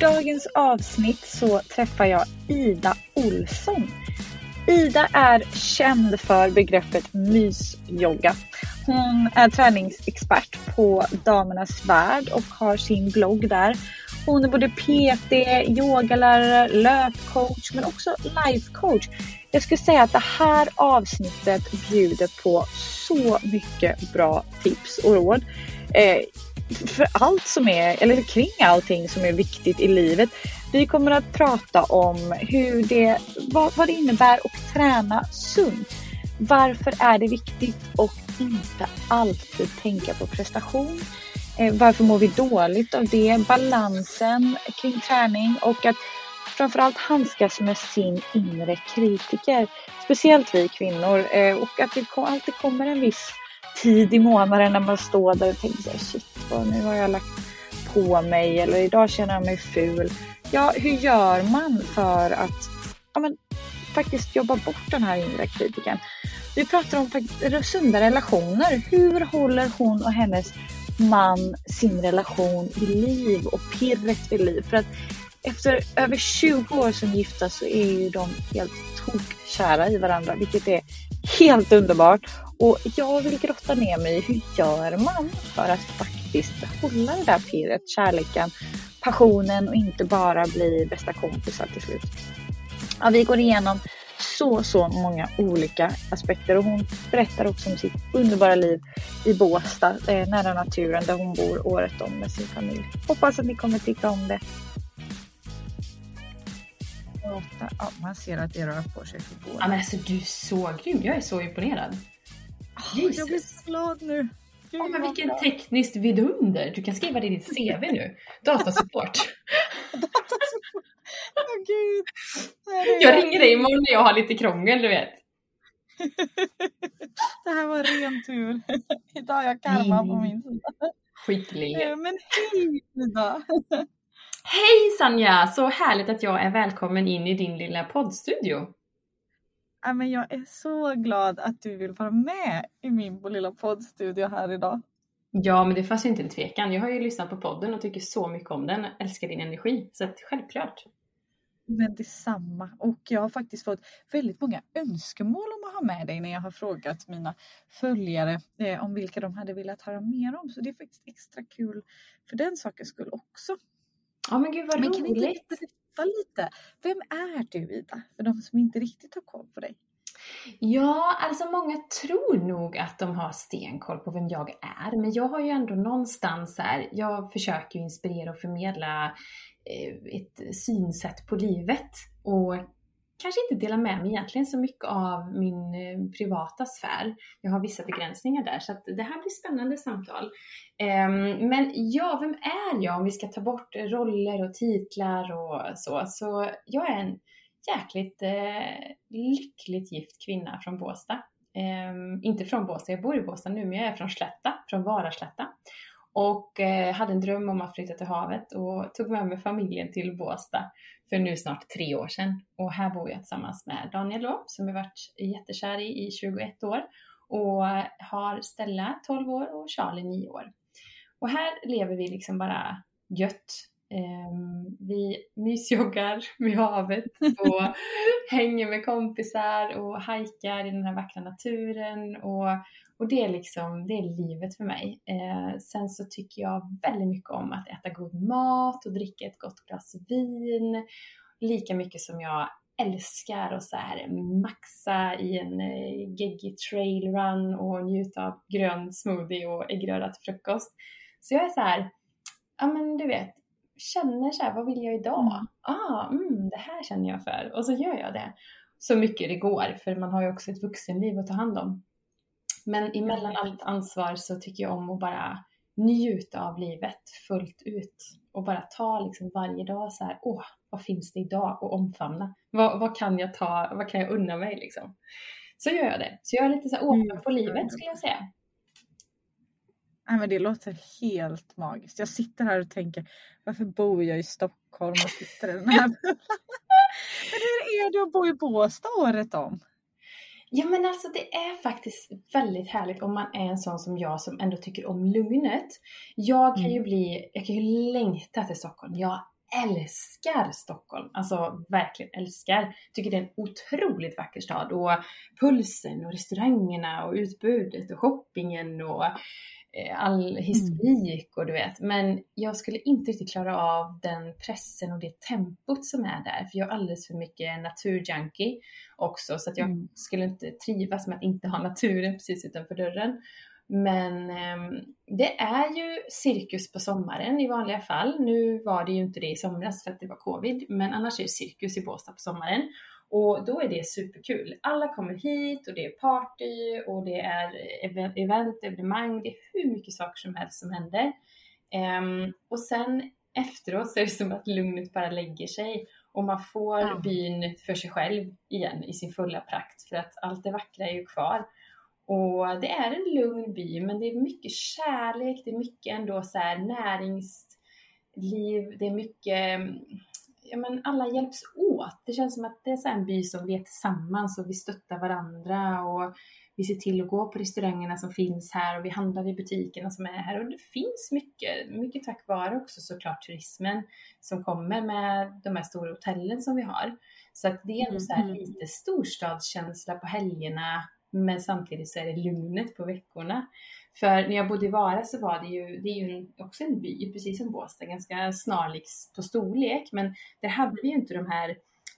dagens avsnitt så träffar jag Ida Olsson. Ida är känd för begreppet mysjogga. Hon är träningsexpert på Damernas Värld och har sin blogg där. Hon är både PT, yogalärare, löpcoach men också lifecoach. Jag skulle säga att det här avsnittet bjuder på så mycket bra tips och råd. Eh, för allt som är, eller kring allting som är viktigt i livet. Vi kommer att prata om hur det, vad, vad det innebär att träna sunt. Varför är det viktigt att inte alltid tänka på prestation? Eh, varför mår vi dåligt av det? Balansen kring träning och att framförallt handskas med sin inre kritiker. Speciellt vi kvinnor eh, och att det alltid kommer en viss tid i månaden när man står där och tänker shit, och nu har jag lagt på mig eller idag känner jag mig ful. Ja, hur gör man för att ja, men, faktiskt jobba bort den här inre kritiken? Vi pratar om sunda relationer. Hur håller hon och hennes man sin relation vid liv och pirret vid liv? För att efter över 20 år som gifta så är ju de helt tokkära i varandra, vilket är helt underbart. Och jag vill grotta ner mig i hur gör man för att faktiskt behålla det där pirret, kärleken, passionen och inte bara bli bästa kompisar till slut. Ja, vi går igenom så, så många olika aspekter och hon berättar också om sitt underbara liv i Båstad, eh, nära naturen där hon bor året om med sin familj. Hoppas att ni kommer tycka om det. Ja, man ser att det rör på sig för båda. Ja, men alltså du är så grym, jag är så imponerad. Oh, jag blir så glad nu. Oh, men vilken tekniskt vidunder! Du kan skriva det i ditt CV nu. Datasupport. Oh, gud. Jag ringer dig imorgon när jag har lite krångel, du vet. det här var ren tur. Idag har jag karma på min sida. Skicklig. Men hej Ida! Hej Sanja! Så härligt att jag är välkommen in i din lilla poddstudio. Ja, men jag är så glad att du vill vara med i min lilla poddstudio här idag. Ja, men det fanns ju inte en tvekan. Jag har ju lyssnat på podden och tycker så mycket om den. Älskar din energi. Så att, självklart. Men detsamma. Och jag har faktiskt fått väldigt många önskemål om att ha med dig när jag har frågat mina följare eh, om vilka de hade velat höra mer om. Så det är faktiskt extra kul för den sakens skull också. Ja men gud vad men roligt. Kan inte berätta lite? Vem är du Ida? För de som inte riktigt har koll på dig. Ja, alltså många tror nog att de har stenkoll på vem jag är. Men jag har ju ändå någonstans här, jag försöker inspirera och förmedla eh, ett synsätt på livet. Och kanske inte delar med mig egentligen så mycket av min eh, privata sfär. Jag har vissa begränsningar där så att det här blir spännande samtal. Ehm, men ja, vem är jag om vi ska ta bort roller och titlar och så? Så jag är en jäkligt eh, lyckligt gift kvinna från Båstad. Ehm, inte från Båstad, jag bor i Båstad nu, men jag är från Slätta, från Varaslätta. Och eh, hade en dröm om att flytta till havet och tog med mig familjen till Båstad för nu snart tre år sedan. Och här bor jag tillsammans med Daniel då, som jag varit jättekär i i 21 år och har Stella 12 år och Charlie 9 år. Och här lever vi liksom bara gött. Um, vi mysjoggar vid havet och hänger med kompisar och hajkar i den här vackra naturen och, och det är liksom, det är livet för mig. Uh, sen så tycker jag väldigt mycket om att äta god mat och dricka ett gott glas vin. Lika mycket som jag älskar att så här maxa i en eh, geggig trailrun och njuta av grön smoothie och äggröra till frukost. Så jag är så här, ja men du vet, känner så här, vad vill jag idag? Mm. Ah, mm, det här känner jag för. Och så gör jag det. Så mycket det går, för man har ju också ett vuxenliv att ta hand om. Men emellan allt ansvar så tycker jag om att bara njuta av livet fullt ut. Och bara ta liksom varje dag så här, åh, vad finns det idag? Och omfamna. Vad, vad kan jag ta, vad kan jag unna mig liksom? Så gör jag det. Så jag är lite så här åpen på livet skulle jag säga. Nej, men det låter helt magiskt. Jag sitter här och tänker, varför bor jag i Stockholm och sitter i den här Men hur är det att bo i Båstad året om? Ja men alltså det är faktiskt väldigt härligt om man är en sån som jag som ändå tycker om lugnet. Jag kan ju Mm. bli, jag kan ju längta till Stockholm. Jag älskar Stockholm. Alltså verkligen älskar. Tycker det är en otroligt vacker stad. Och pulsen och restaurangerna och utbudet och shoppingen och all historik och du vet. Men jag skulle inte riktigt klara av den pressen och det tempot som är där. För jag är alldeles för mycket naturjunkie också. Så att jag Mm. skulle inte trivas med att inte ha naturen precis utanför dörren. Men ehm, det är ju cirkus på sommaren i vanliga fall. Nu var det ju inte det i somras för att det var covid, men annars är det cirkus i Båstad på sommaren. Och då är det superkul. Alla kommer hit och det är party och det är ev- event, evenemang, det är hur mycket saker som helst som händer. Ehm, och sen efteråt så är det som att lugnet bara lägger sig och man får Ja. byn för sig själv igen i sin fulla prakt för att allt det vackra är ju kvar. Och det är en lugn by, men det är mycket kärlek, det är mycket ändå så näringsliv, det är mycket, ja men alla hjälps åt. Det känns som att det är en by som vi är tillsammans och vi stöttar varandra och vi ser till att gå på restaurangerna som finns här och vi handlar i butikerna som är här och det finns mycket, mycket tack vare också såklart turismen som kommer med de här stora hotellen som vi har. Så att det är ändå så här Mm. lite storstadskänsla på helgerna men samtidigt så är det lugnet på veckorna. För när jag bodde i Vara så var det ju, det är ju en, också en by, precis som Båstad, ganska snarlik på storlek. Men där hade vi ju inte de här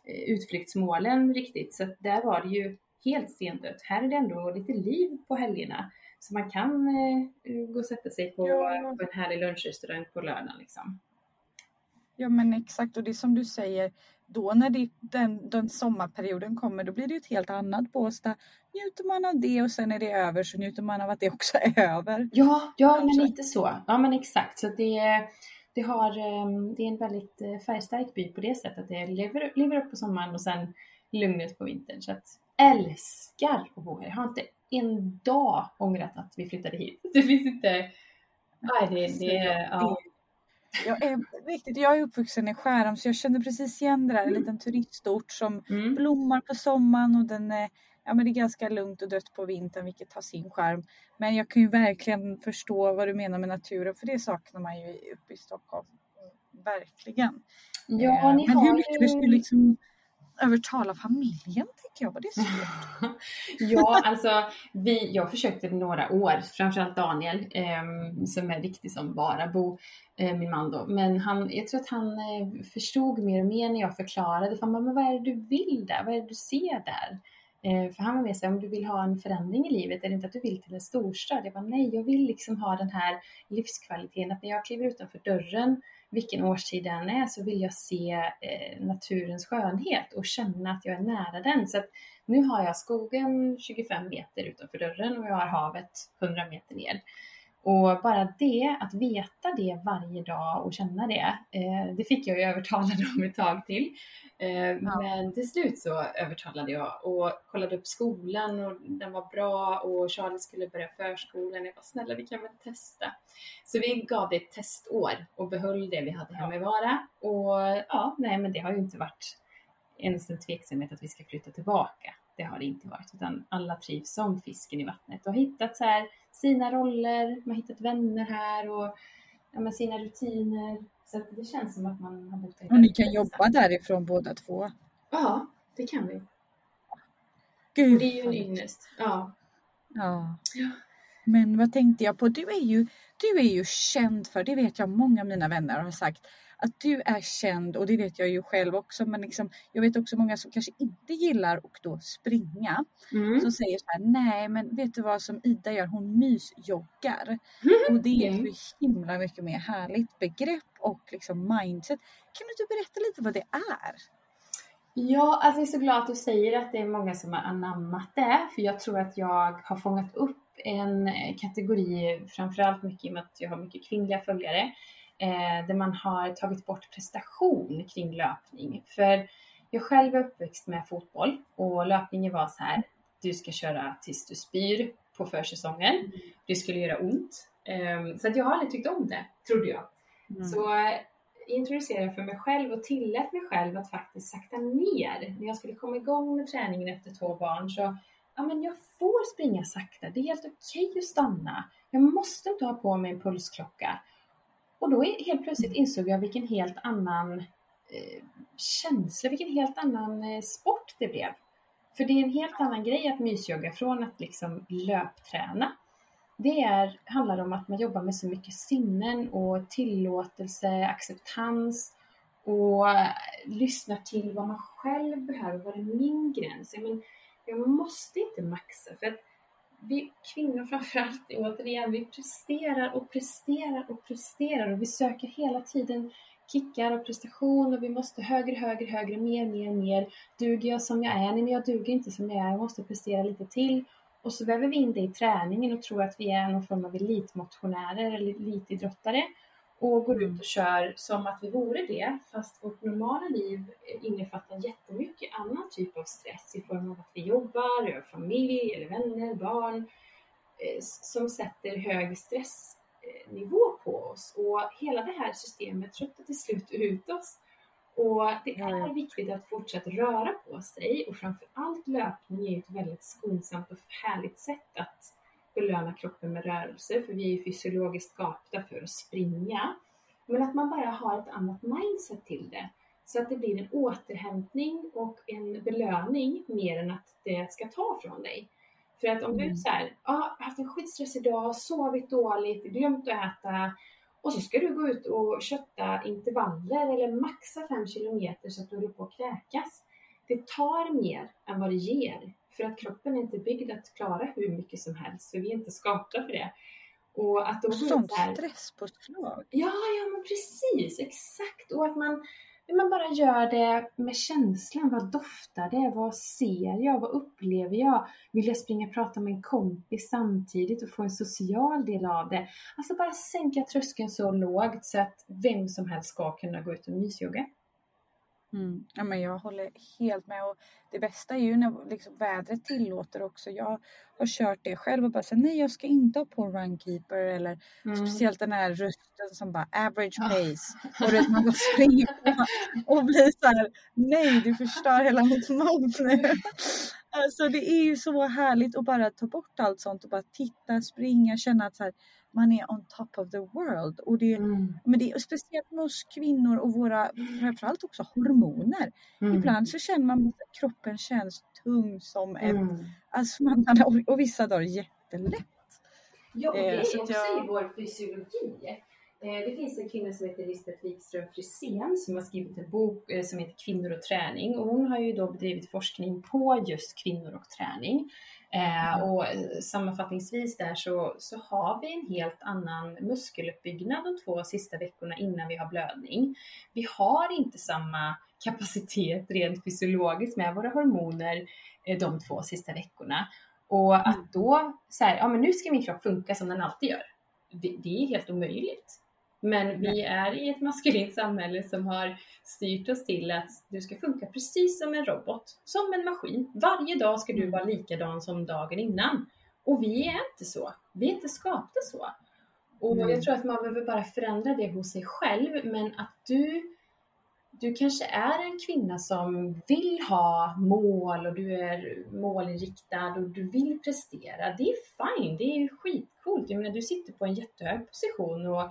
eh, utflyktsmålen riktigt. Så där var det ju helt stendött. Här är det ändå lite liv på helgerna. Så man kan eh, gå och sätta sig på, Ja. på en härlig lunchrestaurang på lördagen liksom. Ja men exakt och det är som du säger då när det, den, den sommarperioden kommer då blir det ju ett helt annat Båstad. Njuter man av det och sen är det över så njuter man av att det också är över. Ja, ja men lite så. Ja men exakt. Så det, det, har, ehm, det är en väldigt eh, färgstark by på det sättet. Det lever, lever upp på sommaren och sen lugnet på vintern. Så att älskar att bo här. Jag har inte en dag ångrat att vi flyttade hit. Det finns inte... Nej, det, det, ja. Jag är, riktigt, jag är uppvuxen i Skärholm så jag känner precis igen det där. En liten turistort som Mm. blommar på sommaren och den är, ja, men det är ganska lugnt och dött på vintern vilket har sin charm. Men jag kan ju verkligen förstå vad du menar med naturen för det saknar man ju uppe i Stockholm. Mm, Verkligen. Ja, Eh, ni men har hur ju... du liksom övertala familjen tänker jag. Vad det är svårt. ja, alltså vi, jag försökte några år, framförallt Daniel eh, som är riktigt som Varabo, eh, min man då. Men han, jag tror att han eh, förstod mer och mer när jag förklarade för han bara, men vad är det du vill där? Vad är det du ser där? Eh, för han var med sig, om du vill ha en förändring i livet, är det inte att du vill till en storstad? Jag bara, nej, jag vill liksom ha den här livskvaliteten, att när jag kliver utanför dörren, vilken årstid det än är, så vill jag se eh, naturens skönhet och känna att jag är nära den. Så att nu har jag skogen 25 meter utanför dörren och jag har havet 100 meter ner. Och bara det, att veta det varje dag och känna det, eh, det fick jag ju övertala dem ett tag till. Eh, Men till slut så övertalade jag och kollade upp skolan och den var bra och Charlie skulle börja förskolan. Jag var snälla vi kan väl testa. Så vi gav det ett testår och behöll det vi hade hemma i Vara. Och ja, nej men det har ju inte varit ens en tveksamhet att vi ska flytta tillbaka. Det har det inte varit, utan alla trivs som fisken i vattnet och hittat så här sina roller, man har hittat vänner här och ja, sina rutiner. Så det känns som att man har bott här Och ni kan jobba därifrån båda två. Ja, det kan vi. Gud, det är ju en ynnest. Ja. Ja. Ja. Men vad tänkte jag på? Du är ju, du är ju känd för, det vet jag många av mina vänner har sagt, att du är känd och det vet jag ju själv också men liksom, jag vet också många som kanske inte gillar att då springa mm. som säger så här, nej men vet du vad som Ida gör, hon mysjoggar mm. och det är mm. så himla mycket mer härligt begrepp och liksom mindset. Kan du inte berätta lite vad det är? Ja, alltså jag är så glad att du säger att det är många som har anammat det, för jag tror att jag har fångat upp en eh, kategori, framförallt mycket i och med att jag har mycket kvinnliga följare, eh, där man har tagit bort prestation kring löpning. För jag själv är uppväxt med fotboll och löpningen var så här, du ska köra tills du spyr på försäsongen. Det skulle göra ont. Eh, så att jag har aldrig tyckt om det, trodde jag. Mm. Så eh, introducerade för mig själv och tillät mig själv att faktiskt sakta ner. När jag skulle komma igång med träningen efter två barn så ja, men jag får springa sakta. Det är helt okej att stanna. Jag måste inte ha på mig en pulsklocka. Och då helt plötsligt insåg jag vilken helt annan eh, känsla, vilken helt annan eh, sport det blev. För det är en helt annan grej att mysjogga från att liksom löpträna. Det är, handlar om att man jobbar med så mycket sinnen och tillåtelse, acceptans och eh, lyssnar till vad man själv behöver. Vad är min gräns? Men jag måste inte maxa. För att vi kvinnor framförallt, återigen, vi presterar och presterar och presterar och vi söker hela tiden kickar och prestation och vi måste högre, högre, högre, mer, mer, mer. Duger jag som jag är? Nej, men jag duger inte som jag är. Jag måste prestera lite till. Och så väver vi in det i träningen och tror att vi är någon form av elitmotionärer eller elitidrottare och går ut och kör som att vi vore det, fast vårt normala liv innefattar jättemycket annan typ av stress i form av att vi jobbar, har familj eller vänner, barn, eh, som sätter hög stressnivå på oss. Och hela det här systemet tröttar till slut ut oss. Och det är viktigt att fortsätta röra på sig och framför allt löpning är ett väldigt skonsamt och härligt sätt att belöna kroppen med rörelse, för vi är fysiologiskt skapta för att springa. Men att man bara har ett annat mindset till det. Så att det blir en återhämtning och en belöning mer än att det ska ta från dig. För att om mm. du så här, ah, haft en skitstressig dag, sovit dåligt, glömt att äta och så ska du gå ut och kötta intervaller eller maxa 5 kilometer så att du håller på att kräkas. Det tar mer än vad det ger. För att kroppen är inte byggd att klara hur mycket som helst, för vi är inte skapta för det. Och att då Sånt här, stresspåslag. Ja, ja men precis, exakt. Och att man, man bara gör det med känslan. Vad doftar det? Vad ser jag? Vad upplever jag? Vill jag springa och prata med en kompis samtidigt och få en social del av det? Alltså bara sänka tröskeln så lågt så att vem som helst ska kunna gå ut och mysjogga. Mm. Ja, men jag håller helt med. Och det bästa är ju när liksom vädret tillåter också. Jag har kört det själv och bara sagt nej jag ska inte ha på runkeeper eller mm. speciellt den här rösten som bara average pace. Ah. Och det, man springer på och blir så här nej du förstör hela mitt mod nu. Alltså det är ju så härligt att bara ta bort allt sånt och bara titta, springa, känna att så här, man är on top of the world. Och det, mm. men det är speciellt med oss kvinnor och våra, framförallt också hormoner. Mm. Ibland så känner man att kroppen känns tung som ett, mm. alltså man, och vissa dagar jättelätt. Ja, och det är också jag... i vår fysiologi. Eh, det finns en kvinna som heter Lisbeth Wikström Frisén som har skrivit en bok eh, som heter Kvinnor och träning och hon har ju då bedrivit forskning på just kvinnor och träning. Eh, och sammanfattningsvis där så, så har vi en helt annan muskeluppbyggnad de två sista veckorna innan vi har blödning. Vi har inte samma kapacitet rent fysiologiskt med våra hormoner de två sista veckorna. Och att mm. då så här, ja men nu ska min kropp funka som den alltid gör. Det, det är helt omöjligt. Men vi är i ett maskulint samhälle som har styrt oss till att du ska funka precis som en robot, som en maskin. Varje dag ska du mm. vara likadan som dagen innan. Och vi är inte så. Vi är inte skapta så. Och mm. jag tror att man behöver bara förändra det hos sig själv, men att du du kanske är en kvinna som vill ha mål och du är målinriktad och du vill prestera. Det är fine, det är skitcoolt. Jag menar, du sitter på en jättehög position och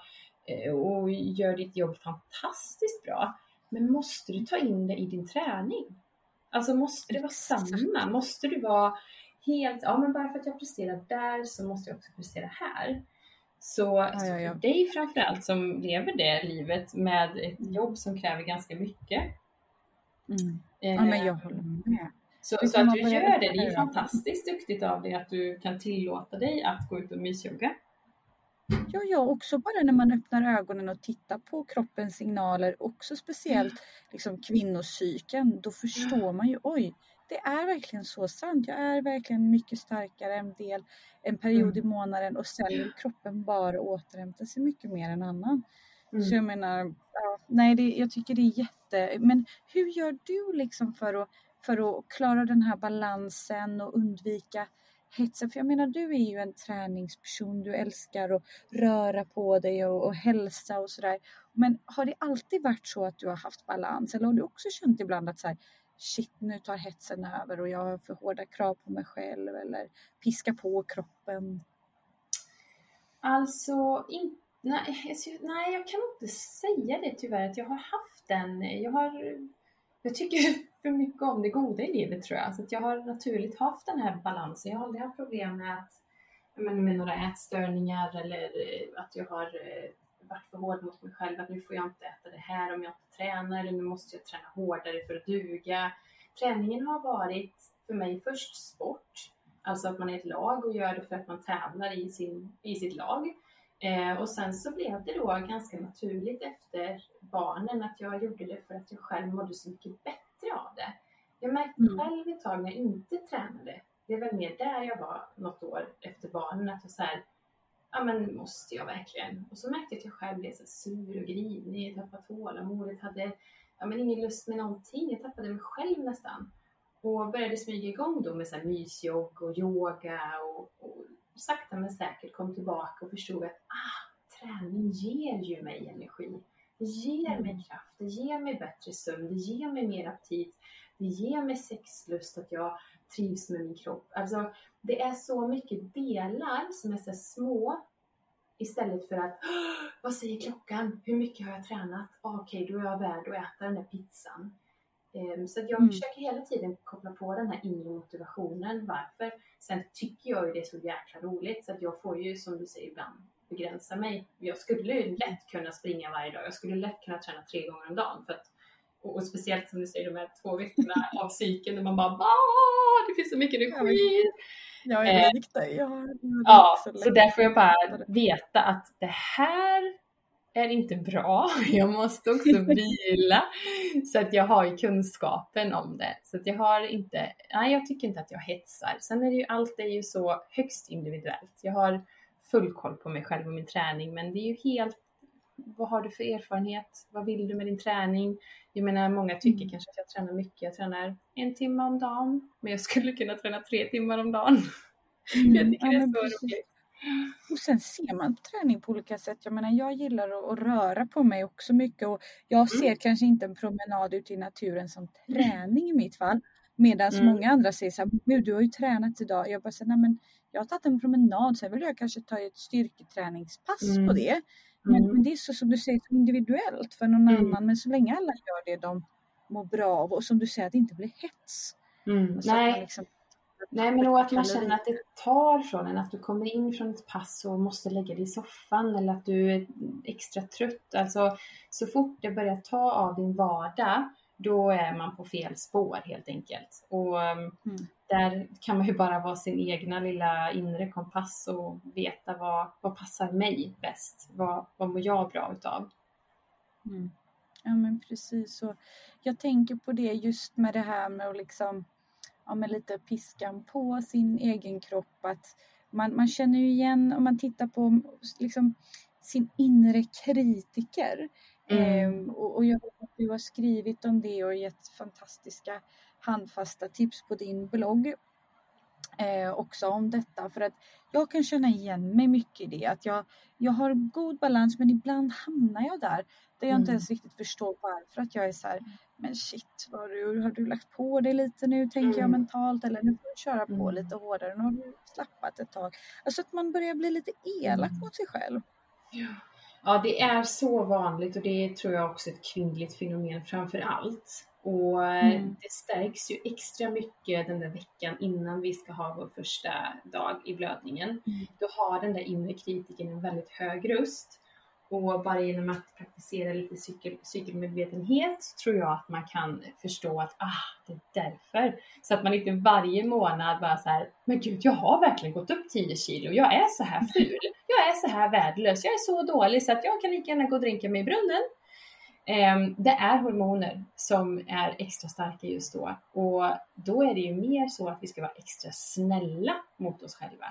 och gör ditt jobb fantastiskt bra. Men måste du ta in det i din träning? Alltså måste det vara samma? Måste du vara helt, ja men bara för att jag presterar där så måste jag också prestera här. Så, ja, ja, ja. för dig framförallt som lever det livet med ett mm. jobb som kräver ganska mycket. Mm. Ja, men jag håller med. Så, så att du gör det, det är fantastiskt duktigt av dig att du kan tillåta dig att gå ut och mysjogga. Ja, ja, också bara när man öppnar ögonen och tittar på kroppens signaler, också speciellt liksom kvinnocykeln, då förstår man ju oj, det är verkligen så sant. Jag är verkligen mycket starkare en del, en period i mm. månaden och sen vill kroppen bara återhämta sig mycket mer än annan. Mm. Så jag menar, nej, det, jag tycker det är jätte, men hur gör du liksom för att, för att klara den här balansen och undvika hetsen? För jag menar, du är ju en träningsperson, du älskar att röra på dig och, och hälsa och sådär. Men har det alltid varit så att du har haft balans eller har du också känt ibland att så här, shit nu tar hetsen över och jag har för hårda krav på mig själv eller piska på kroppen? Alltså, in, nej, nej, jag kan inte säga det tyvärr att jag har haft den. Jag har jag tycker för mycket om det goda i livet tror jag. Så att jag har naturligt haft den här balansen. Jag har aldrig haft problem med, att, med några ätstörningar eller eh, att jag har eh, varit för hård mot mig själv. Att nu får jag inte äta det här om jag inte tränar eller nu måste jag träna hårdare för att duga. Träningen har varit för mig först sport. Alltså att man är ett lag och gör det för att man tävlar i, sin, i sitt lag. Eh, och sen så blev det då ganska naturligt efter barnen att jag gjorde det för att jag själv mådde så mycket bättre av det. Jag märkte mm. själv ett tag när jag inte tränade, det är väl mer där jag var något år efter barnen, att jag så här, ja men måste jag verkligen? Och så märkte jag att jag själv blev så sur och grinig, tappade tålamodet, hade ja, men ingen lust med någonting, jag tappade mig själv nästan. Och började smyga igång då med så här mysjogg och yoga och, och sakta men säkert kom tillbaka och förstod att ah, träning ger ju mig energi. Det ger mig mm. kraft, det ger mig bättre sömn, det ger mig mer aptit, det ger mig sexlust, att jag trivs med min kropp. Alltså, det är så mycket delar som är så små istället för att vad säger klockan? Hur mycket har jag tränat? Ah, okej, okay, då är jag värd att äta den där pizzan. Ehm, så jag mm. försöker hela tiden koppla på den här inre motivationen. Varför? Sen tycker jag ju det är så jäkla roligt så att jag får ju som du säger ibland begränsa mig. Jag skulle ju lätt kunna springa varje dag. Jag skulle lätt kunna träna tre gånger om dagen. För att, och, och speciellt som du säger de här två veckorna av cykeln när man bara Åh, det finns så mycket energi. Jag är likt dig. Ja, så där får jag bara veta att det här är inte bra. Jag måste också vila. så att jag har kunskapen om det. Så att jag har inte, nej jag tycker inte att jag hetsar. Sen är det ju, allt är ju så högst individuellt. Jag har full koll på mig själv och min träning men det är ju helt, vad har du för erfarenhet? Vad vill du med din träning? Jag menar många tycker mm. kanske att jag tränar mycket. Jag tränar en timme om dagen men jag skulle kunna träna tre timmar om dagen. Mm. jag tycker ja, det är så roligt. Och sen ser man träning på olika sätt. Jag menar, jag gillar att, att röra på mig också mycket och jag mm. ser mm. kanske inte en promenad ute i naturen som träning i mitt fall. Medan mm. många andra säger så här, du har ju tränat idag. Jag bara säger, nej men jag har tagit en promenad, sen vill jag kanske ta ett styrketräningspass mm. på det. Men, mm. men, det är så som du säger, individuellt för någon mm. annan. Men så länge alla gör det de mår bra av och som du säger, att det inte blir hets. Nej. Liksom Nej, men att man känner att det tar från en, att du kommer in från ett pass och måste lägga dig i soffan eller att du är extra trött. Alltså, så fort det börjar ta av din vardag, då är man på fel spår helt enkelt. Och um, mm. Där kan man ju bara vara sin egna lilla inre kompass och veta vad, vad passar mig bäst? Vad, vad mår jag bra utav? Mm. Ja men precis. Och jag tänker på det just med det här med att liksom ja, med lite piskan på sin egen kropp. Att man, man känner ju igen om man tittar på liksom, sin inre kritiker. Mm. Ehm, och, och, jag vet att du har skrivit om det och gett fantastiska handfasta tips på din blogg eh, också om detta. För att jag kan känna igen mig mycket i det. Att jag, jag har god balans men ibland hamnar jag där. Där jag mm. inte ens riktigt förstår varför. Att jag är så här, men shit, vad du, har du lagt på dig lite nu tänker mm. jag mentalt. Eller nu får du köra på mm. lite hårdare. Nu har du slappat ett tag. Alltså att man börjar bli lite elak mm. mot sig själv. Ja. ja, det är så vanligt och det är, tror jag också ett kvinnligt fenomen framför allt. Och mm. det stärks ju extra mycket den där veckan innan vi ska ha vår första dag i blödningen. Mm. Då har den där inre kritiken en väldigt hög röst. Och bara genom att praktisera lite cykel, cykelmedvetenhet så tror jag att man kan förstå att ah, det är därför. Så att man inte varje månad bara så här, men gud, jag har verkligen gått upp 10 kilo. Jag är så här ful. Jag är så här värdelös. Jag är så dålig så att jag kan lika gärna gå och dränka mig i brunnen. Um, det är hormoner som är extra starka just då och då är det ju mer så att vi ska vara extra snälla mot oss själva.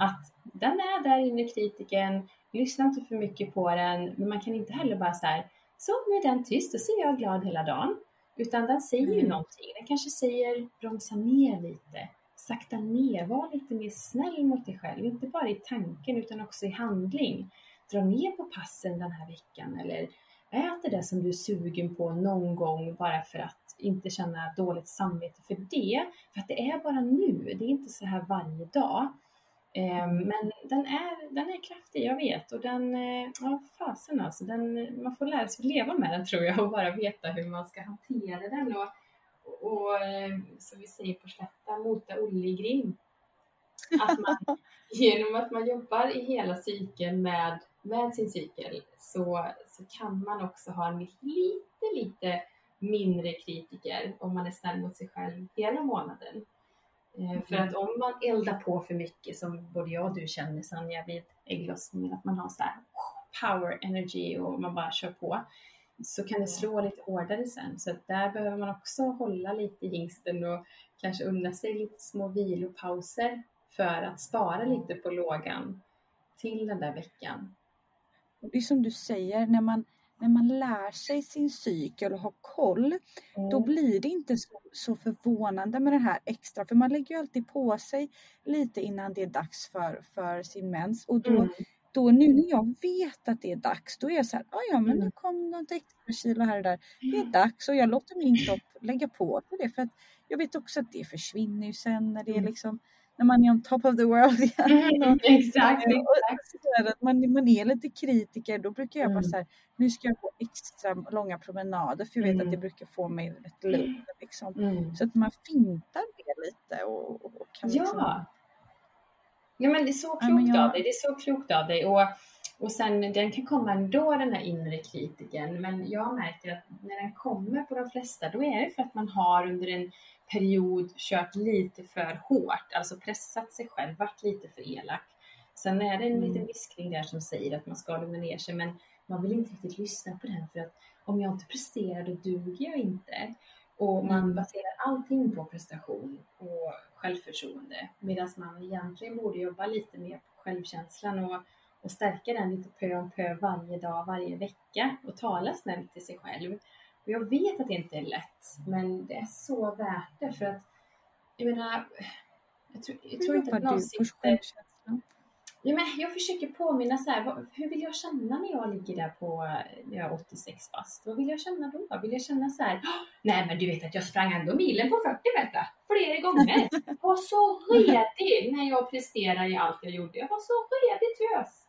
Att den är där inne, kritiken, lyssna inte för mycket på den, men man kan inte heller bara så här, så nu är den tyst, och så är jag glad hela dagen. Utan den säger ju mm. någonting. Den kanske säger bromsa ner lite, sakta ner, var lite mer snäll mot dig själv. Inte bara i tanken utan också i handling. Dra ner på passen den här veckan eller ät det som du är sugen på någon gång bara för att inte känna dåligt samvete för det. För att det är bara nu, det är inte så här varje dag. Ehm, men den är, den är kraftig, jag vet. Och den, eh, ja fasen alltså, den, man får lära sig att leva med den tror jag och bara veta hur man ska hantera den. Och, och eh, som vi säger på slätta, mota Olle i grind. Att man, genom att man jobbar i hela cykeln med, med sin cykel så, så kan man också ha en lite, lite mindre kritiker om man är snäll mot sig själv hela månaden. Mm. För att om man eldar på för mycket, som både jag och du känner Sanja vid ägglossningen, att man har så här power energy och man bara kör på, så kan det slå lite hårdare sen. Så där behöver man också hålla lite i hingsten och kanske unna sig lite små vilopauser för att spara lite på lågan till den där veckan. Det är som du säger, när man när man lär sig sin cykel och har koll, mm. då blir det inte så, så, förvånande med det här extra, för man lägger ju alltid på sig lite innan det är dags för, för sin mens. Och då, mm. då nu när jag vet att det är dags, då är jag så här, ah, ja men nu mm. kom något extra kilo här och där. Det är mm. dags och jag låter min kropp lägga på sig det, för att jag vet också att det försvinner ju sen när det är mm. liksom när man är on top of the world igen. Mm, exakt, exakt. man, man är lite kritiker, då brukar jag mm. bara så här, nu ska jag gå extra långa promenader för jag vet mm. att det mm. brukar få mig rätt lugn. Liksom. Mm. Så att man fintar det lite och, och kan Ja. Liksom... Ja men det är så klokt ja, jag... av dig, det är så klokt av dig. Och, och sen den kan komma ändå den här inre kritiken men jag märker att när den kommer på de flesta då är det för att man har under en period kört lite för hårt, alltså pressat sig själv, varit lite för elak. Sen är det en mm. liten viskning där som säger att man ska lugna ner sig, men man vill inte riktigt lyssna på den för att om jag inte presterar då duger jag inte. Och man mm. baserar allting på prestation och självförtroende medan man egentligen borde jobba lite mer på självkänslan och, och stärka den lite pö om pö varje dag, varje vecka och tala snällt till sig själv. Och jag vet att det inte är lätt, men det är så värt det för att jag menar, jag tror, jag tror inte att någon sitter... Ja, men jag försöker påminna så här, hur vill jag känna när jag ligger där på när jag är 86 fast? Vad vill jag känna då? Vill jag känna så här, nej men du vet att jag sprang ändå milen på 40 meter flera gånger. Jag var så redig när jag presterade i allt jag gjorde. Jag var så redig tös.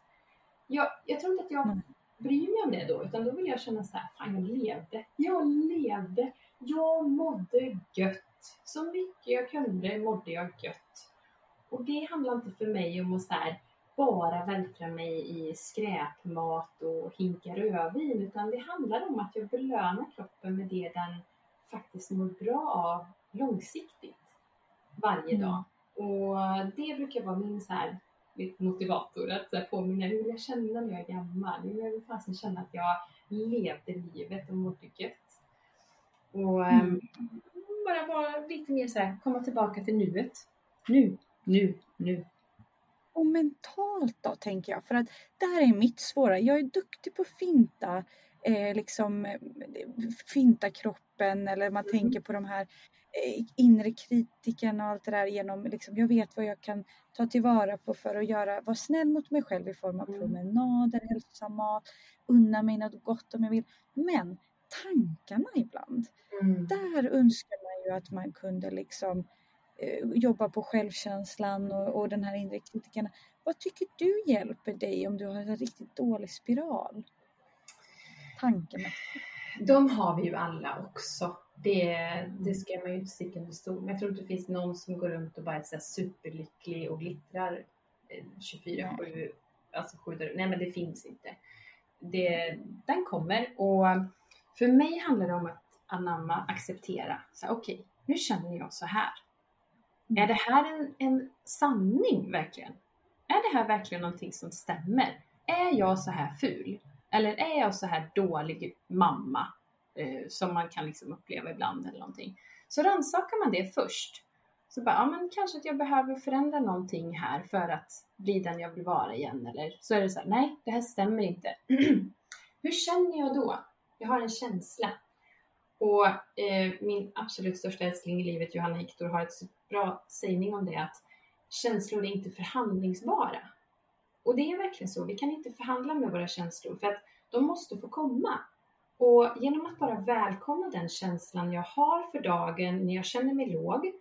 Jag, jag tror inte att jag bryr mig om det då, utan då vill jag känna så här, fan jag levde. Jag levde. Jag mådde gött. Så mycket jag kunde mådde jag gött. Och det handlar inte för mig om att så här, bara vältra mig i skräpmat och hinka rödvin, utan det handlar om att jag belönar kroppen med det den faktiskt mår bra av långsiktigt varje mm. dag. Och det brukar vara min så här motivator att så här, påminna hur jag känna när jag är gammal? Jag vill fasen känna att jag levde livet och mådde gött. Och mm. um, bara vara lite mer så här, komma tillbaka till nuet. Nu, nu, nu. Och mentalt då tänker jag, för att det här är mitt svåra. Jag är duktig på att finta, eh, liksom eh, finta kroppen eller man mm. tänker på de här inre kritiken och allt det där genom, liksom, jag vet vad jag kan ta tillvara på för att göra, vara snäll mot mig själv i form av mm. promenader, hälsosam mat, unna mig något gott om jag vill. Men tankarna ibland, mm. där önskar man ju att man kunde liksom eh, jobba på självkänslan och, och den här inre kritiken. Vad tycker du hjälper dig om du har en riktigt dålig spiral? Tankemässigt. De har vi ju alla också Det, det ska man ju inte sticka under stol med. Jag tror inte det finns någon som går runt och bara är så superlycklig och glittrar 24-7, alltså 7 Nej men det finns inte. Det, den kommer och för mig handlar det om att anamma, acceptera. Okej, okay, nu känner jag så här. Mm. Är det här en, en sanning verkligen? Är det här verkligen någonting som stämmer? Är jag så här ful? Eller är jag så här dålig mamma? Eh, som man kan liksom uppleva ibland eller någonting. Så rannsakar man det först. Så bara, ja men kanske att jag behöver förändra någonting här för att bli den jag vill vara igen. Eller så är det så här, nej det här stämmer inte. Hur känner jag då? Jag har en känsla. Och eh, min absolut största älskling i livet, Johanna Hector, har ett så bra sägning om det att känslor är inte förhandlingsbara. Och det är verkligen så. Vi kan inte förhandla med våra känslor för att de måste få komma. Och genom att bara välkomna den känslan jag har för dagen när jag känner mig låg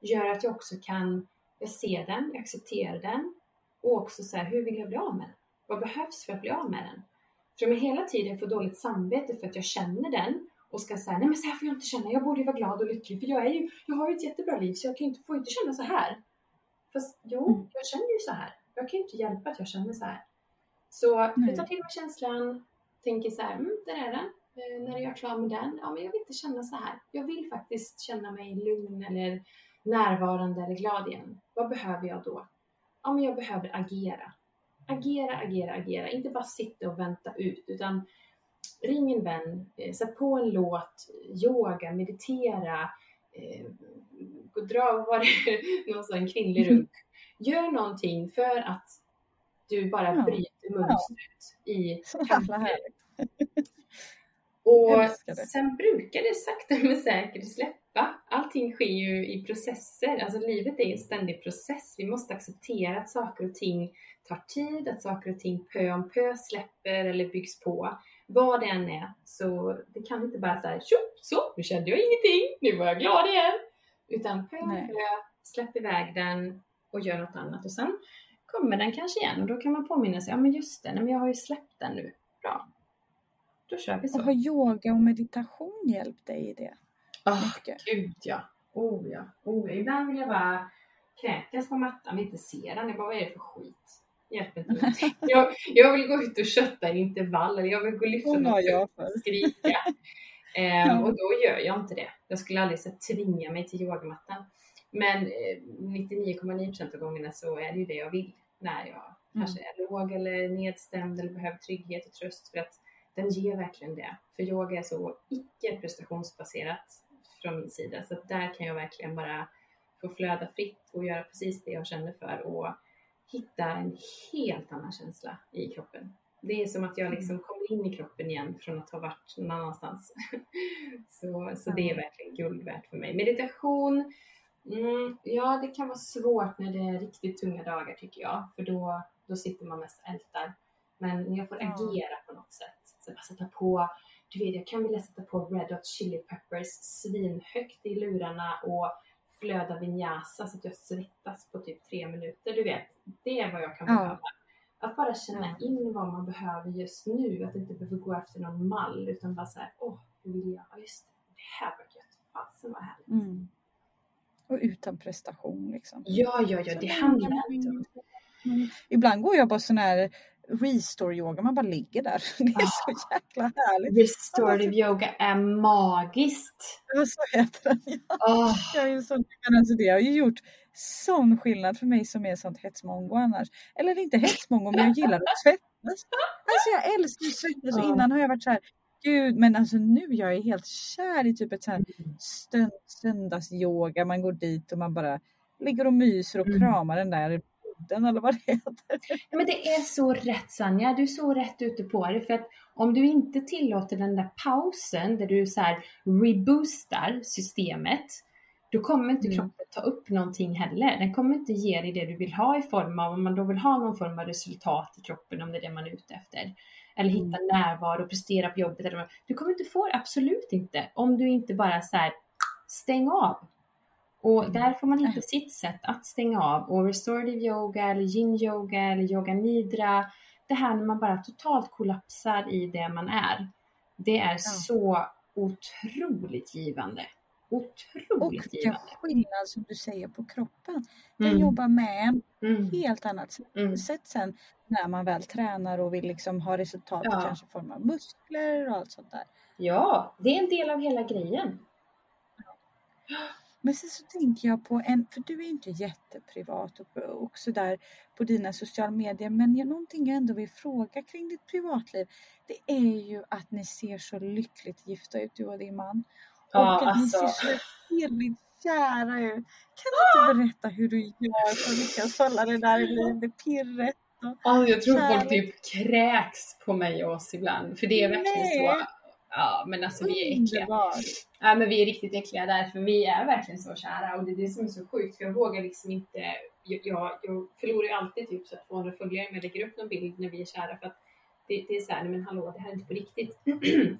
gör att jag också kan, jag ser den, jag accepterar den och också så här, hur vill jag bli av med den? Vad behövs för att bli av med den? För om jag hela tiden får dåligt samvete för att jag känner den och ska säga nej men så här får jag inte känna, jag borde ju vara glad och lycklig för jag är ju, jag har ju ett jättebra liv så jag kan inte, får inte känna så här. Fast jo, mm. jag känner ju så här. Jag kan ju inte hjälpa att jag känner så här. Så jag tar till mig känslan, tänker så här, mm, där är den. Eh, när jag är klar med den, ja men jag vill inte känna så här. Jag vill faktiskt känna mig lugn eller närvarande eller glad igen. Vad behöver jag då? Ja men jag behöver agera. Agera, agera, agera. Inte bara sitta och vänta ut utan ring en vän, eh, sätt på en låt, yoga, meditera, eh, dra var det någon sån kvinnlig runk. Gör någonting för att du bara bryter mönstret ja. i kampen. Och sen brukar det sakta men säkert släppa. Allting sker ju i processer. Alltså livet är en ständig process. Vi måste acceptera att saker och ting tar tid, att saker och ting pö om pö släpper eller byggs på. Vad det än är. Så det kan inte bara säga tjopp, så, nu kände jag ingenting, nu var jag glad igen. Utan pö om pö, släpp iväg den och gör något annat. Och sen kommer den kanske igen och då kan man påminna sig, ja men just det, men jag har ju släppt den nu. Bra, då kör vi så. Och har yoga och meditation hjälpt dig i det? Oh, gud ja. Oh ja. Oh, ja. Ibland vill jag bara kräkas på mattan, vill inte se den. Jag bara, vad är det för skit? Inte jag, jag vill gå ut och kötta en intervall eller jag vill gå och lyfta något och skrika. Eh, och då gör jag inte det. Jag skulle aldrig så, tvinga mig till yogamattan. Men 99,9% eh, av gångerna så är det ju det jag vill när jag mm. kanske är låg eller nedstämd eller behöver trygghet och tröst. För att den ger verkligen det. För yoga är så icke prestationsbaserat från min sida. Så där kan jag verkligen bara få flöda fritt och göra precis det jag känner för och hitta en helt annan känsla i kroppen. Det är som att jag liksom mm. kommer in i kroppen igen från att ha varit någon annanstans. så, så det är verkligen guld värt för mig. Meditation, mm, ja det kan vara svårt när det är riktigt tunga dagar tycker jag. För då, då sitter man mest och ältar. Men jag får agera på något sätt. Så bara sätta på, du vet jag kan vilja sätta på Red Hot Chili Peppers svinhögt i lurarna och flöda vinyasa så att jag svettas på typ tre minuter. Du vet, det är vad jag kan ja. behöva. Att bara känna in vad man behöver just nu. Att inte behöva gå efter någon mall utan bara såhär, åh, hur vill jag? Ja, just det, det här var gött. Fasen vad härligt. Mm. Och utan prestation liksom. Ja, ja, ja, det handlar inte om Mm. Ibland går jag på sån här restore yoga, man bara ligger där. Det är oh. så jäkla härligt. Restorative yoga är magiskt. Ja, så heter den. Ja. Oh. Jag, är så, alltså det har ju gjort sån skillnad för mig som är sånt hetsmongo annars. Eller inte hetsmongo, men jag gillar att svettas. Alltså jag älskar att svettas. Oh. Innan har jag varit så här, gud, men alltså nu jag är helt kär i typ ett så här mm. söndagsyoga. Man går dit och man bara ligger och myser och mm. kramar den där podden eller vad det heter. Men det är så rätt Sanja, du är så rätt ute på det. För att om du inte tillåter den där pausen där du så här reboostar systemet, då kommer inte mm. kroppen ta upp någonting heller. Den kommer inte ge dig det du vill ha i form av, om man då vill ha någon form av resultat i kroppen, om det är det man är ute efter. Eller hitta mm. närvaro och prestera på jobbet. Eller, du kommer inte få det, absolut inte. Om du inte bara så här, stäng av. Och där får man hitta sitt sätt att stänga av. Och restorative yoga eller yin yoga eller yoga nidra. Det här när man bara totalt kollapsar i det man är. Det är ja. så otroligt givande. Och Otroligt vilken givande. skillnad som du säger på kroppen. Den Mm. jobbar med en Mm. helt annat sätt Mm. sätt sen när man väl tränar och vill liksom ha resultat Ja. kanske i form av muskler och allt sånt där. Ja, det är en del av hela grejen. Men sen så tänker jag på en, för du är inte jätteprivat och, och sådär på dina sociala medier, men jag, någonting jag ändå vill fråga kring ditt privatliv, det är ju att ni ser så lyckligt gifta ut, du och din man. Ja, och att alltså. ni ser så pirrigt kära ut. Kan du inte berätta hur du gör för att lyckas hålla det där i liv, det pirret? Ja, jag tror folk typ kräks på mig och oss ibland. För det är verkligen Nej. så. Ja, men alltså vi är äckliga. Ja, men vi är riktigt äckliga där, för vi är verkligen så kära och det är det som är så sjukt. För jag vågar liksom inte, jag, jag, jag förlorar ju alltid typ så att 200 följare om jag lägger upp någon bild när vi är kära för att det, det är så här, nej men hallå, det här är inte på riktigt.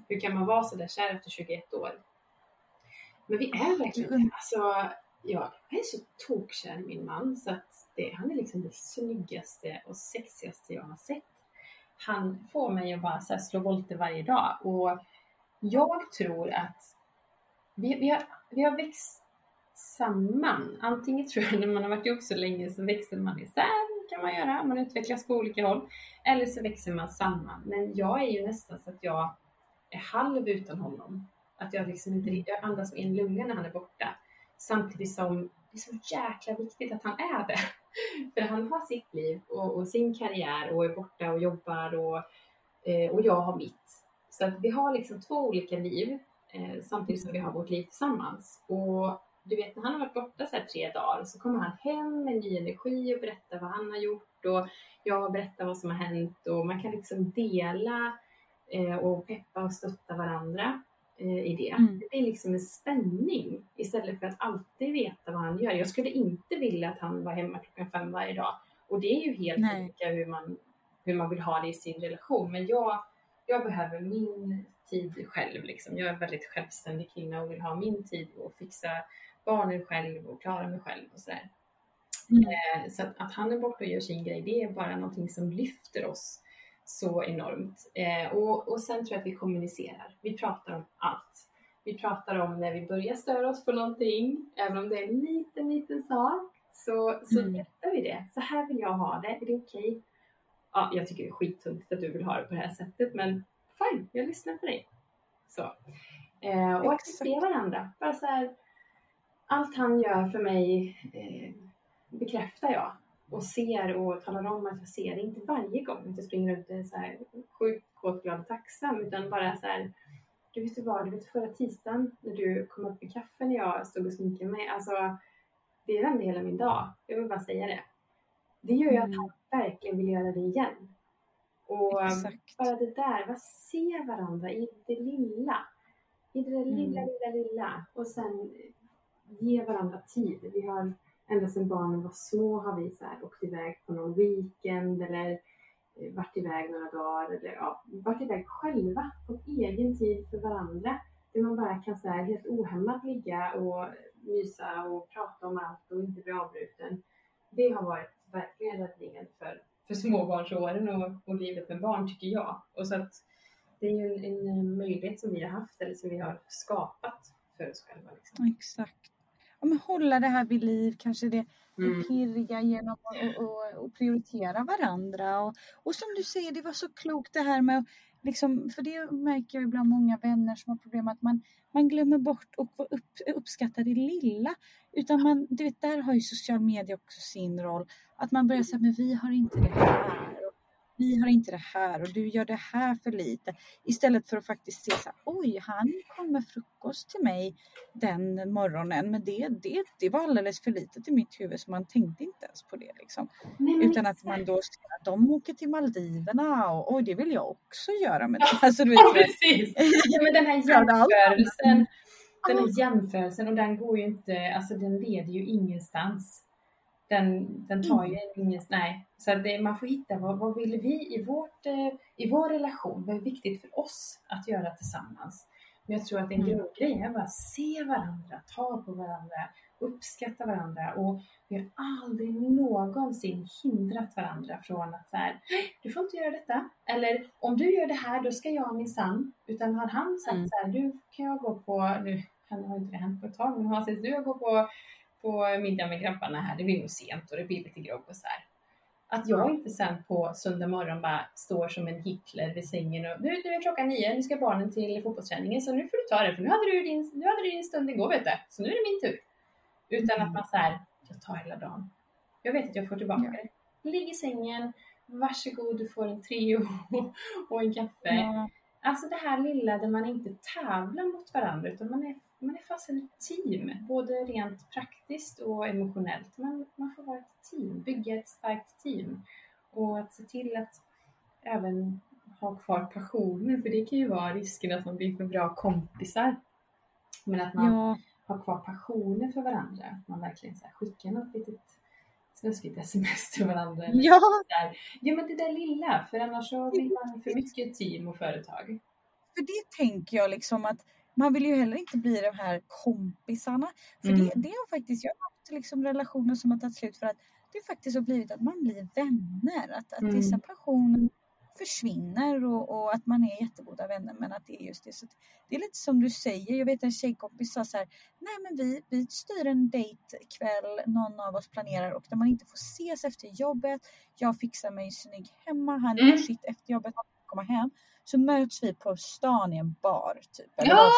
Hur kan man vara så där kär efter 21 år? Men vi är verkligen. Alltså, jag är så tokkär i min man så att det, han är liksom det snyggaste och sexigaste jag har sett. Han får mig att bara så slå volter varje dag och jag tror att vi, vi, har, vi har växt samman. Antingen tror jag när man har varit ihop så länge så växer man isär, kan man göra, man utvecklas på olika håll. Eller så växer man samman. Men jag är ju nästan så att jag är halv utan honom. Att jag liksom inte, jag andas med en lunga när han är borta. Samtidigt som det är så jäkla viktigt att han är det. För han har sitt liv och, och sin karriär och är borta och jobbar och, eh, och jag har mitt. Så att vi har liksom två olika liv eh, samtidigt som vi har vårt liv tillsammans. Och du vet när han har varit borta så här tre dagar så kommer han hem med ny energi och berättar vad han har gjort och jag berättar vad som har hänt och man kan liksom dela eh, och peppa och stötta varandra eh, i det. Mm. Det blir liksom en spänning istället för att alltid veta vad han gör. Jag skulle inte vilja att han var hemma klockan fem varje dag och det är ju helt Nej. olika hur man, hur man vill ha det i sin relation. Men jag, jag behöver min tid själv. Liksom. Jag är en väldigt självständig kvinna och vill ha min tid och fixa barnen själv och klara mig själv och sådär. Mm. Eh, Så att, att han är borta och gör sin grej, det är bara någonting som lyfter oss så enormt. Eh, och, och sen tror jag att vi kommunicerar. Vi pratar om allt. Vi pratar om när vi börjar störa oss på någonting, även om det är en liten, liten sak, så, så Mm. berättar vi det. Så här vill jag ha det, är det okej? Ja, jag tycker det är skittungt att du vill ha det på det här sättet, men fine, jag lyssnar på dig. Så. Eh, och att se varandra. Bara så här, allt han gör för mig eh, bekräftar jag och ser och talar om att jag ser det. Inte varje gång att jag springer runt och är så här sjukt kåt, glad och tacksam utan bara så här du vet du vad, du vet förra tisdagen när du kom upp med kaffe när jag stod och sminkade mig. Alltså, det vände hela min dag. Jag vill bara säga det. Det gör ju att Mm. han verkligen vill göra det igen. Och um, Exakt. bara det där, vad se varandra i det lilla. I det där lilla, Mm. lilla, lilla. Och sen ge varandra tid. Vi har ända sedan barnen var små har vi så här åkt iväg på någon weekend eller eh, varit iväg några dagar eller ja, varit iväg själva på egen tid för varandra. Där man bara kan så här helt ohämmat ligga och mysa och prata om allt och inte bli avbruten. Det har varit för, småbarnsåren och, och livet med barn tycker jag. Och så att det är ju en, en möjlighet som vi har haft eller som vi har skapat för oss själva. Liksom. Exakt. Ja, men hålla det här vid liv, kanske det, Mm. pirriga genom att och, och, och prioritera varandra. Och, och som du säger, det var så klokt det här med att Liksom, för det märker jag ibland många vänner som har problem att man, man glömmer bort och vad upp, uppskatta det lilla. Utan man, du vet, där har ju social media också sin roll. Att man börjar säga, men vi har inte det här. Vi har inte det här och du gör det här för lite. Istället för att faktiskt se så här, oj, han kom med frukost till mig den morgonen. Men det, det, det var alldeles för litet i mitt huvud så man tänkte inte ens på det. Liksom. Nej, Utan att man då ser att de åker till Maldiverna och oj, det vill jag också göra med det. Ja. Alltså, du Ja, vet, precis. Ja, men den här Ja, jämförelsen, den här jämförelsen och den går ju inte, alltså den leder ju ingenstans. Den, den tar ju ingenstans, nej. Så det, man får hitta vad, vad vill vi i, vårt, eh, i vår relation, vad är viktigt för oss att göra tillsammans. Men jag tror att en Mm. grundgrej är bara att se varandra, ta på varandra, uppskattar varandra och vi har aldrig någonsin hindrat varandra från att så här, du får inte göra detta. Eller om du gör det här, då ska jag minsann. Utan har han sagt Mm. så här, du kan jag gå på, nu han har inte det hänt på ett tag, men han säger du jag går på, på middag med grabbarna här, det blir nog sent och det blir lite grogg och så här. Att jag inte sen på söndag morgon bara står som en Hitler vid sängen och nu, nu är klockan nio, nu ska barnen till fotbollsträningen så nu får du ta det för nu hade du din, nu hade du din stund igår vet du, så nu är det min tur. Utan att man säger jag tar hela dagen. Jag vet att jag får tillbaka Ja. det. Ligg i sängen, varsågod du får en Treo och en kaffe. Ja, Alltså det här lilla där man inte tävlar mot varandra utan man är, man är fast ett team. Både rent praktiskt och emotionellt. Man, man får vara ett team, bygga ett starkt team. Och att se till att även ha kvar passionen. För det kan ju vara risken att man blir för bra kompisar. Men att man ja, har kvar passionen för varandra. Att man verkligen så här skickar något litet snuskigt sms till varandra. eller ja, där. Ja men det där lilla, för annars så blir man för mycket team och företag. för det tänker jag liksom att man vill ju heller inte bli de här kompisarna. För Mm. det, det har faktiskt, jag har haft liksom relationer som har tagit slut för att det faktiskt har blivit att man blir vänner. Att, att Mm. vissa passioner försvinner och, och att man är jättegoda vänner men att det är just det. Så det är lite som du säger, jag vet en tjejkompis sa så här, nej men vi, vi styr en dejt kväll någon av oss planerar och där man inte får ses efter jobbet. Jag fixar mig snygg hemma, han Mm. gör sitt efter jobbet, han komma hem. Så möts vi på stan i en bar typ. Eller Ja!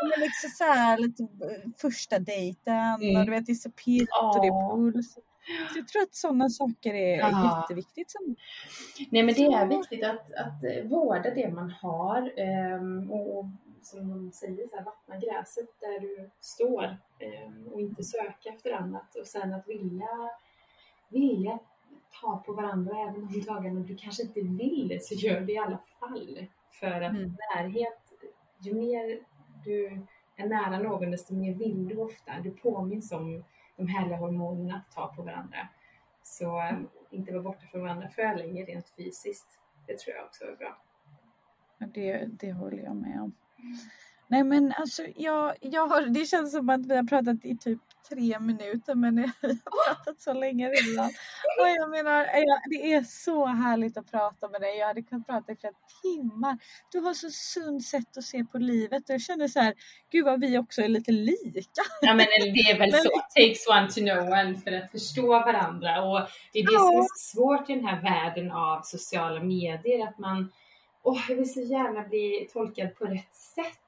Ja, men liksom så här, lite eh, första dejten Mm. och du vet det är så pirrigt och det är puls. Så jag tror att sådana saker är Ja. jätteviktigt. Som, Nej men det är viktigt att, att eh, vårda det man har ehm, och, som de säger, så här, vattna gräset där du står ehm, och inte söka efter annat. Och sen att vilja, vilja ta på varandra även de dagarna du kanske inte vill så gör det i alla fall. För att Mm. närhet, ju mer du är nära någon desto mer vill du ofta. Du påminns om de härliga hormonerna att ta på varandra. Så eh, inte vara borta från varandra för länge rent fysiskt. Det tror jag också är bra. det, det håller jag med om. Nej men alltså jag, jag har, det känns som att vi har pratat i typ tre minuter men vi har pratat så länge redan. Och jag menar, ja, det är så härligt att prata med dig. Jag hade kunnat prata i flera timmar. Du har så sunt sätt att se på livet och jag känner så här, gud vad vi också är lite lika. Ja men det är väl Men- så, takes one to know one för att förstå varandra och det är det som är Ja. så svårt i den här världen av sociala medier att man, åh jag vill så gärna bli tolkad på rätt sätt.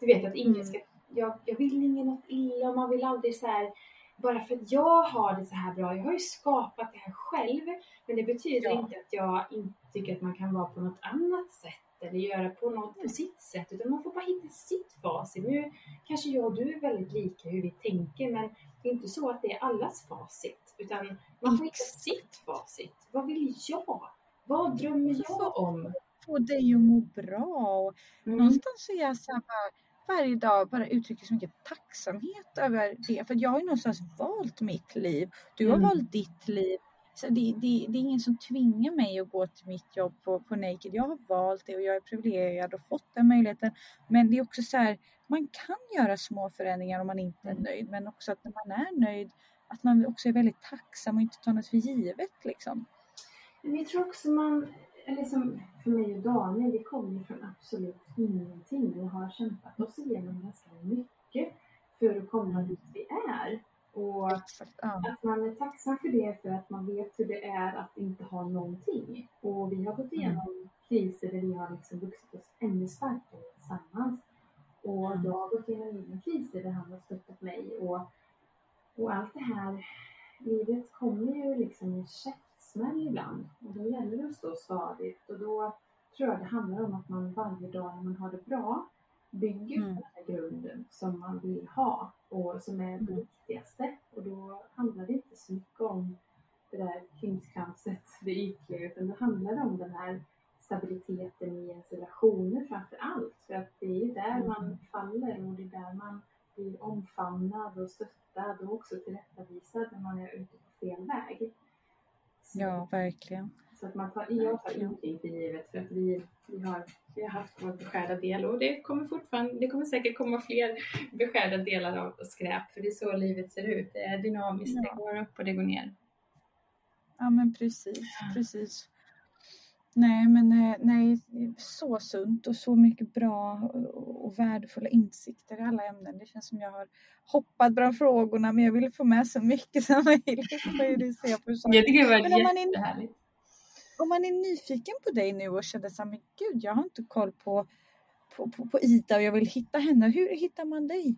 Du vet att ingen Mm. ska, jag, jag vill ingen något illa och man vill aldrig så här bara för att jag har det så här bra, jag har ju skapat det här själv, men det betyder Ja. inte att jag inte tycker att man kan vara på något annat sätt eller göra på något på sitt sätt, utan man får bara hitta sitt facit. Nu kanske jag och du är väldigt lika hur vi tänker, men det är inte så att det är allas facit, utan man får hitta sitt facit. Vad vill jag? Vad drömmer jag om? Få dig att må bra. Och Mm. Någonstans så är jag så här varje dag bara uttrycker så mycket tacksamhet över det. För jag har ju någonstans valt mitt liv. Du har Mm. valt ditt liv. Så det, det, det är ingen som tvingar mig att gå till mitt jobb på, på Naked. Jag har valt det och jag är privilegierad och fått den möjligheten. Men det är också så här, man kan göra små förändringar om man inte är nöjd. Men också att när man är nöjd, att man också är väldigt tacksam och inte tar något för givet liksom. Men jag tror också man, eller som för mig och Daniel, vi kommer ju från absolut ingenting och har kämpat oss igenom ganska mycket för att komma dit vi är. Och Exakt. Ja. att man är tacksam för det för att man vet hur det är att inte ha någonting. Och vi har gått igenom kriser där vi har liksom vuxit oss ännu starkare tillsammans. Och Mm. jag har gått igenom mina kriser där han har stöttat mig. Och, och allt det här, livet kommer ju liksom i käftsmäll ibland. Och då gäller det att stå stadigt. Och då tror jag det handlar om att man varje dag när man har det bra bygger Mm. den här grunden som man vill ha och som är det Mm. viktigaste. Och då handlar det inte så mycket om det där krimskramset, det ytliga, utan det handlar om den här stabiliteten i ens relationer framför allt. För att det är där Mm. man faller och det är där man blir omfamnad och stöttad och också tillrättavisad när man är ute på fel väg. Ja, verkligen. Så att man tar, jag tar ingenting för givet för att vi, vi, har, vi har haft vår beskärda del och det kommer fortfarande, det kommer säkert komma fler beskärda delar av skräp för det är så livet ser ut. Det är dynamiskt, Ja. det går upp och det går ner. Ja men precis, precis. Nej men eh, nej, så sunt och så mycket bra och värdefulla insikter i alla ämnen. Det känns som jag har hoppat bland frågorna men jag vill få med så mycket som möjligt. Jag tycker det var Men om man är- jättehärligt. Om man är nyfiken på dig nu och känner så här, men gud jag har inte koll på, på, på, på Ida och jag vill hitta henne. Hur hittar man dig?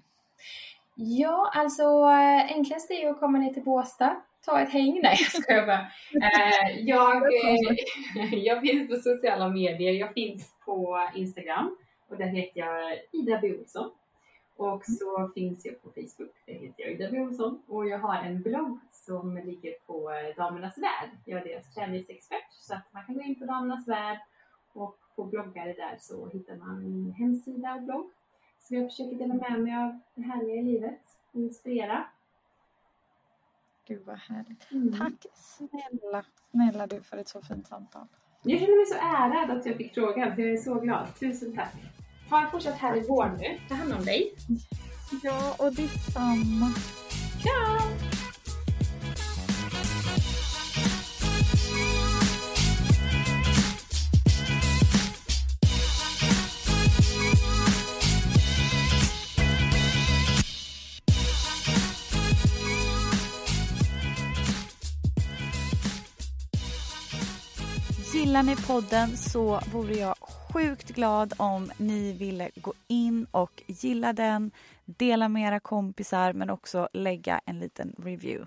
Ja, alltså eh, enklast är att komma ner till Båstad, ta ett häng. Nej, jag skojar bara. Eh, jag, eh, jag finns på sociala medier. Jag finns på Instagram och där heter jag Ida B. Olsson. Och så finns jag på Facebook, där heter jag Ida B. Olsson. Och jag har en blogg som ligger på Damernas Värld. Jag är deras träningsexpert så att man kan gå in på Damernas Värld och på bloggare där så hittar man min hemsida och blogg. Så jag försöker dela med mig av det härliga i livet och inspirera. Gud vad härligt. Mm. Tack snälla, snälla du för ett så fint samtal. Jag känner mig så ärad att jag fick frågan, för jag är så glad. Tusen tack. Ha en fortsatt härlig vår nu. Ta hand om dig. Ja, och detsamma. Ciao! Gillar ni podden så vore jag sjukt glad om ni ville gå in och gilla den, dela med era kompisar men också lägga en liten review.